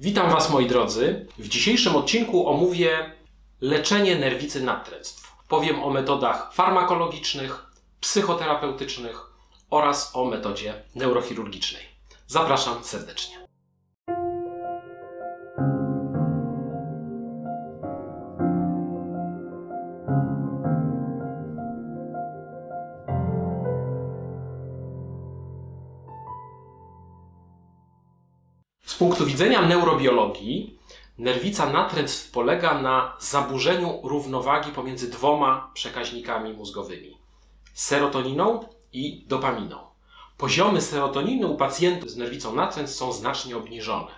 Witam Was moi drodzy. W dzisiejszym odcinku omówię leczenie nerwicy natręctw. Powiem o metodach farmakologicznych, psychoterapeutycznych oraz o metodzie neurochirurgicznej. Zapraszam serdecznie. Punktu widzenia neurobiologii, nerwica natręctw polega na zaburzeniu równowagi pomiędzy dwoma przekaźnikami mózgowymi serotoniną i dopaminą. Poziomy serotoniny u pacjentów z nerwicą natręctw są znacznie obniżone.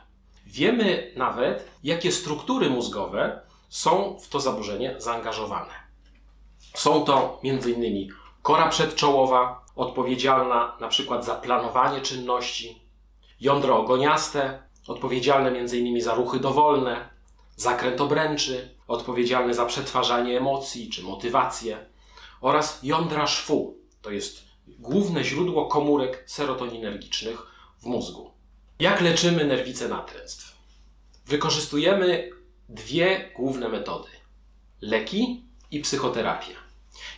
Wiemy nawet, jakie struktury mózgowe są w to zaburzenie zaangażowane. Są to m.in. kora przedczołowa, odpowiedzialna np. za planowanie czynności, jądro ogoniaste, odpowiedzialne m.in. za ruchy dowolne, zakręt obręczy, odpowiedzialny za przetwarzanie emocji czy motywację, oraz jądra szwu, to jest główne źródło komórek serotoninergicznych w mózgu. Jak leczymy nerwicę natręctw? Wykorzystujemy dwie główne metody: leki i psychoterapię.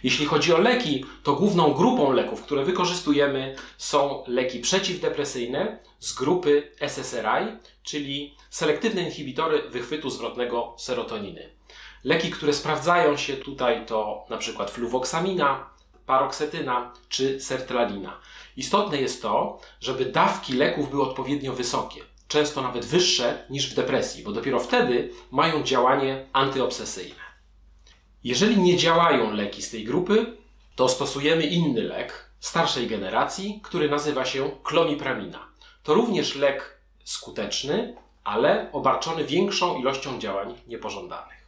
Jeśli chodzi o leki, to główną grupą leków, które wykorzystujemy, są leki przeciwdepresyjne z grupy SSRI, czyli selektywne inhibitory wychwytu zwrotnego serotoniny. Leki, które sprawdzają się tutaj, to przykład fluwoksamina, paroksetyna czy sertralina. Istotne jest to, żeby dawki leków były odpowiednio wysokie, często nawet wyższe niż w depresji, bo dopiero wtedy mają działanie antyobsesyjne. Jeżeli nie działają leki z tej grupy, to stosujemy inny lek starszej generacji, który nazywa się klomipramina. To również lek skuteczny, ale obarczony większą ilością działań niepożądanych.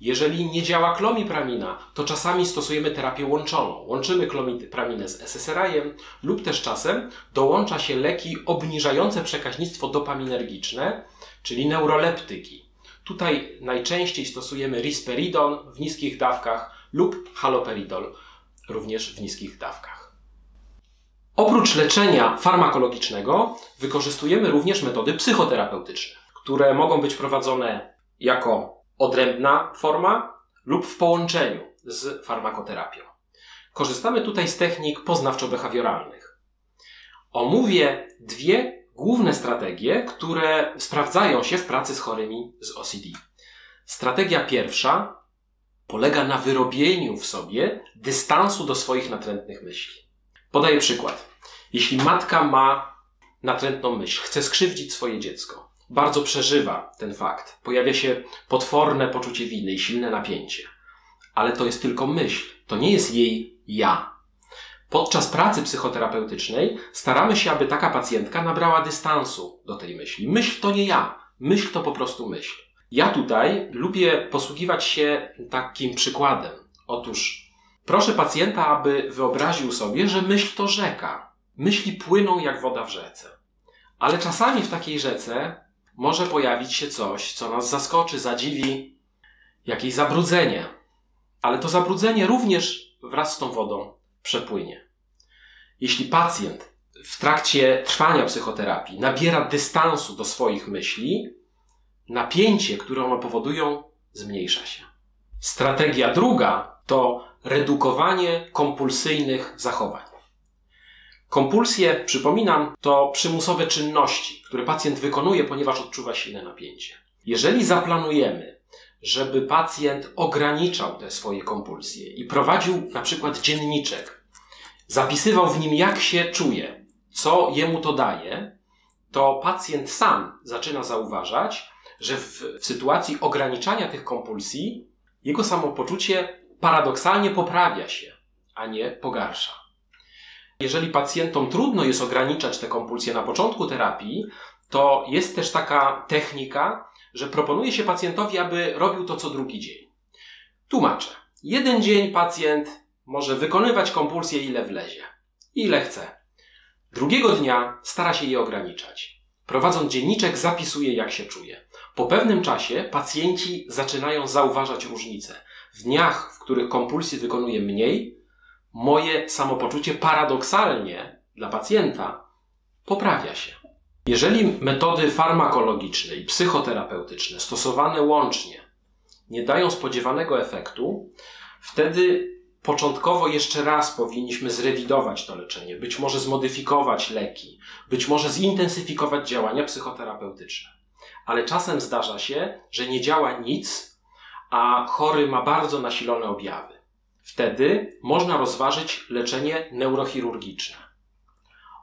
Jeżeli nie działa klomipramina, to czasami stosujemy terapię łączoną. Łączymy klomipraminę z SSRI-em lub też czasem dołącza się leki obniżające przekaźnictwo dopaminergiczne, czyli neuroleptyki. Tutaj najczęściej stosujemy risperidon w niskich dawkach lub haloperidol również w niskich dawkach. Oprócz leczenia farmakologicznego wykorzystujemy również metody psychoterapeutyczne, które mogą być prowadzone jako odrębna forma lub w połączeniu z farmakoterapią. Korzystamy tutaj z technik poznawczo-behawioralnych. Omówię dwie główne strategie, które sprawdzają się w pracy z chorymi z OCD. Strategia pierwsza polega na wyrobieniu w sobie dystansu do swoich natrętnych myśli. Podaję przykład. Jeśli matka ma natrętną myśl, chce skrzywdzić swoje dziecko, bardzo przeżywa ten fakt, pojawia się potworne poczucie winy i silne napięcie. Ale to jest tylko myśl, to nie jest jej ja. Podczas pracy psychoterapeutycznej staramy się, aby taka pacjentka nabrała dystansu do tej myśli. Myśl to nie ja, myśl to po prostu myśl. Ja tutaj lubię posługiwać się takim przykładem. Otóż proszę pacjenta, aby wyobraził sobie, że myśl to rzeka. Myśli płyną jak woda w rzece. Ale czasami w takiej rzece może pojawić się coś, co nas zaskoczy, zadziwi, jakieś zabrudzenie. Ale to zabrudzenie również wraz z tą wodą przepłynie. Jeśli pacjent w trakcie trwania psychoterapii nabiera dystansu do swoich myśli, napięcie, które one powodują, zmniejsza się. Strategia druga to redukowanie kompulsyjnych zachowań. Kompulsje, przypominam, to przymusowe czynności, które pacjent wykonuje, ponieważ odczuwa silne napięcie. Jeżeli zaplanujemy, żeby pacjent ograniczał te swoje kompulsje i prowadził na przykład dzienniczek, zapisywał w nim, jak się czuje, co jemu to daje, to pacjent sam zaczyna zauważać, że w, w sytuacji ograniczania tych kompulsji jego samopoczucie paradoksalnie poprawia się, a nie pogarsza. Jeżeli pacjentom trudno jest ograniczać te kompulsje na początku terapii, to jest też taka technika, że proponuje się pacjentowi, aby robił to co drugi dzień. Tłumaczę. Jeden dzień pacjent może wykonywać kompulsje ile wlezie, ile chce. Drugiego dnia stara się je ograniczać. Prowadząc dzienniczek, zapisuje, jak się czuje. Po pewnym czasie pacjenci zaczynają zauważać różnice. W dniach, w których kompulsji wykonuje mniej, moje samopoczucie paradoksalnie dla pacjenta poprawia się. Jeżeli metody farmakologiczne i psychoterapeutyczne stosowane łącznie nie dają spodziewanego efektu, wtedy początkowo jeszcze raz powinniśmy zrewidować to leczenie, być może zmodyfikować leki, być może zintensyfikować działania psychoterapeutyczne. Ale czasem zdarza się, że nie działa nic, a chory ma bardzo nasilone objawy. Wtedy można rozważyć leczenie neurochirurgiczne.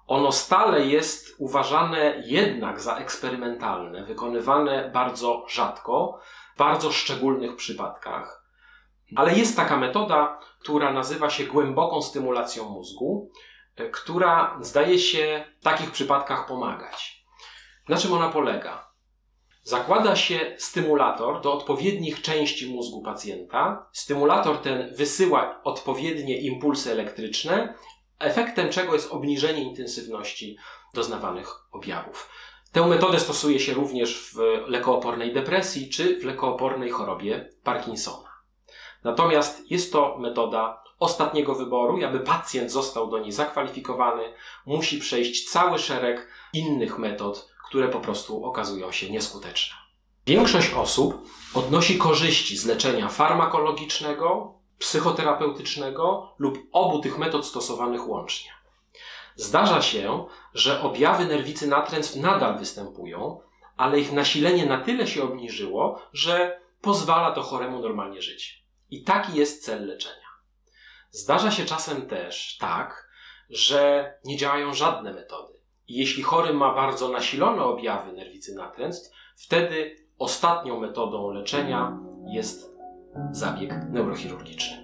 Ono stale jest uważane jednak za eksperymentalne, wykonywane bardzo rzadko, w bardzo szczególnych przypadkach. Ale jest taka metoda, która nazywa się głęboką stymulacją mózgu, e, która zdaje się w takich przypadkach pomagać. Na czym ona polega? Zakłada się stymulator do odpowiednich części mózgu pacjenta. Stymulator ten wysyła odpowiednie impulsy elektryczne, efektem czego jest obniżenie intensywności doznawanych objawów. Tę metodę stosuje się również w lekoopornej depresji czy w lekoopornej chorobie Parkinsona. Natomiast jest to metoda ostatniego wyboru i aby pacjent został do niej zakwalifikowany, musi przejść cały szereg innych metod, które po prostu okazują się nieskuteczne. Większość osób odnosi korzyści z leczenia farmakologicznego, psychoterapeutycznego lub obu tych metod stosowanych łącznie. Zdarza się, że objawy nerwicy natręstw nadal występują, ale ich nasilenie na tyle się obniżyło, że pozwala to choremu normalnie żyć. I taki jest cel leczenia. Zdarza się czasem też tak, że nie działają żadne metody. I jeśli chory ma bardzo nasilone objawy nerwicy natręstw, wtedy ostatnią metodą leczenia jest zabieg neurochirurgiczny.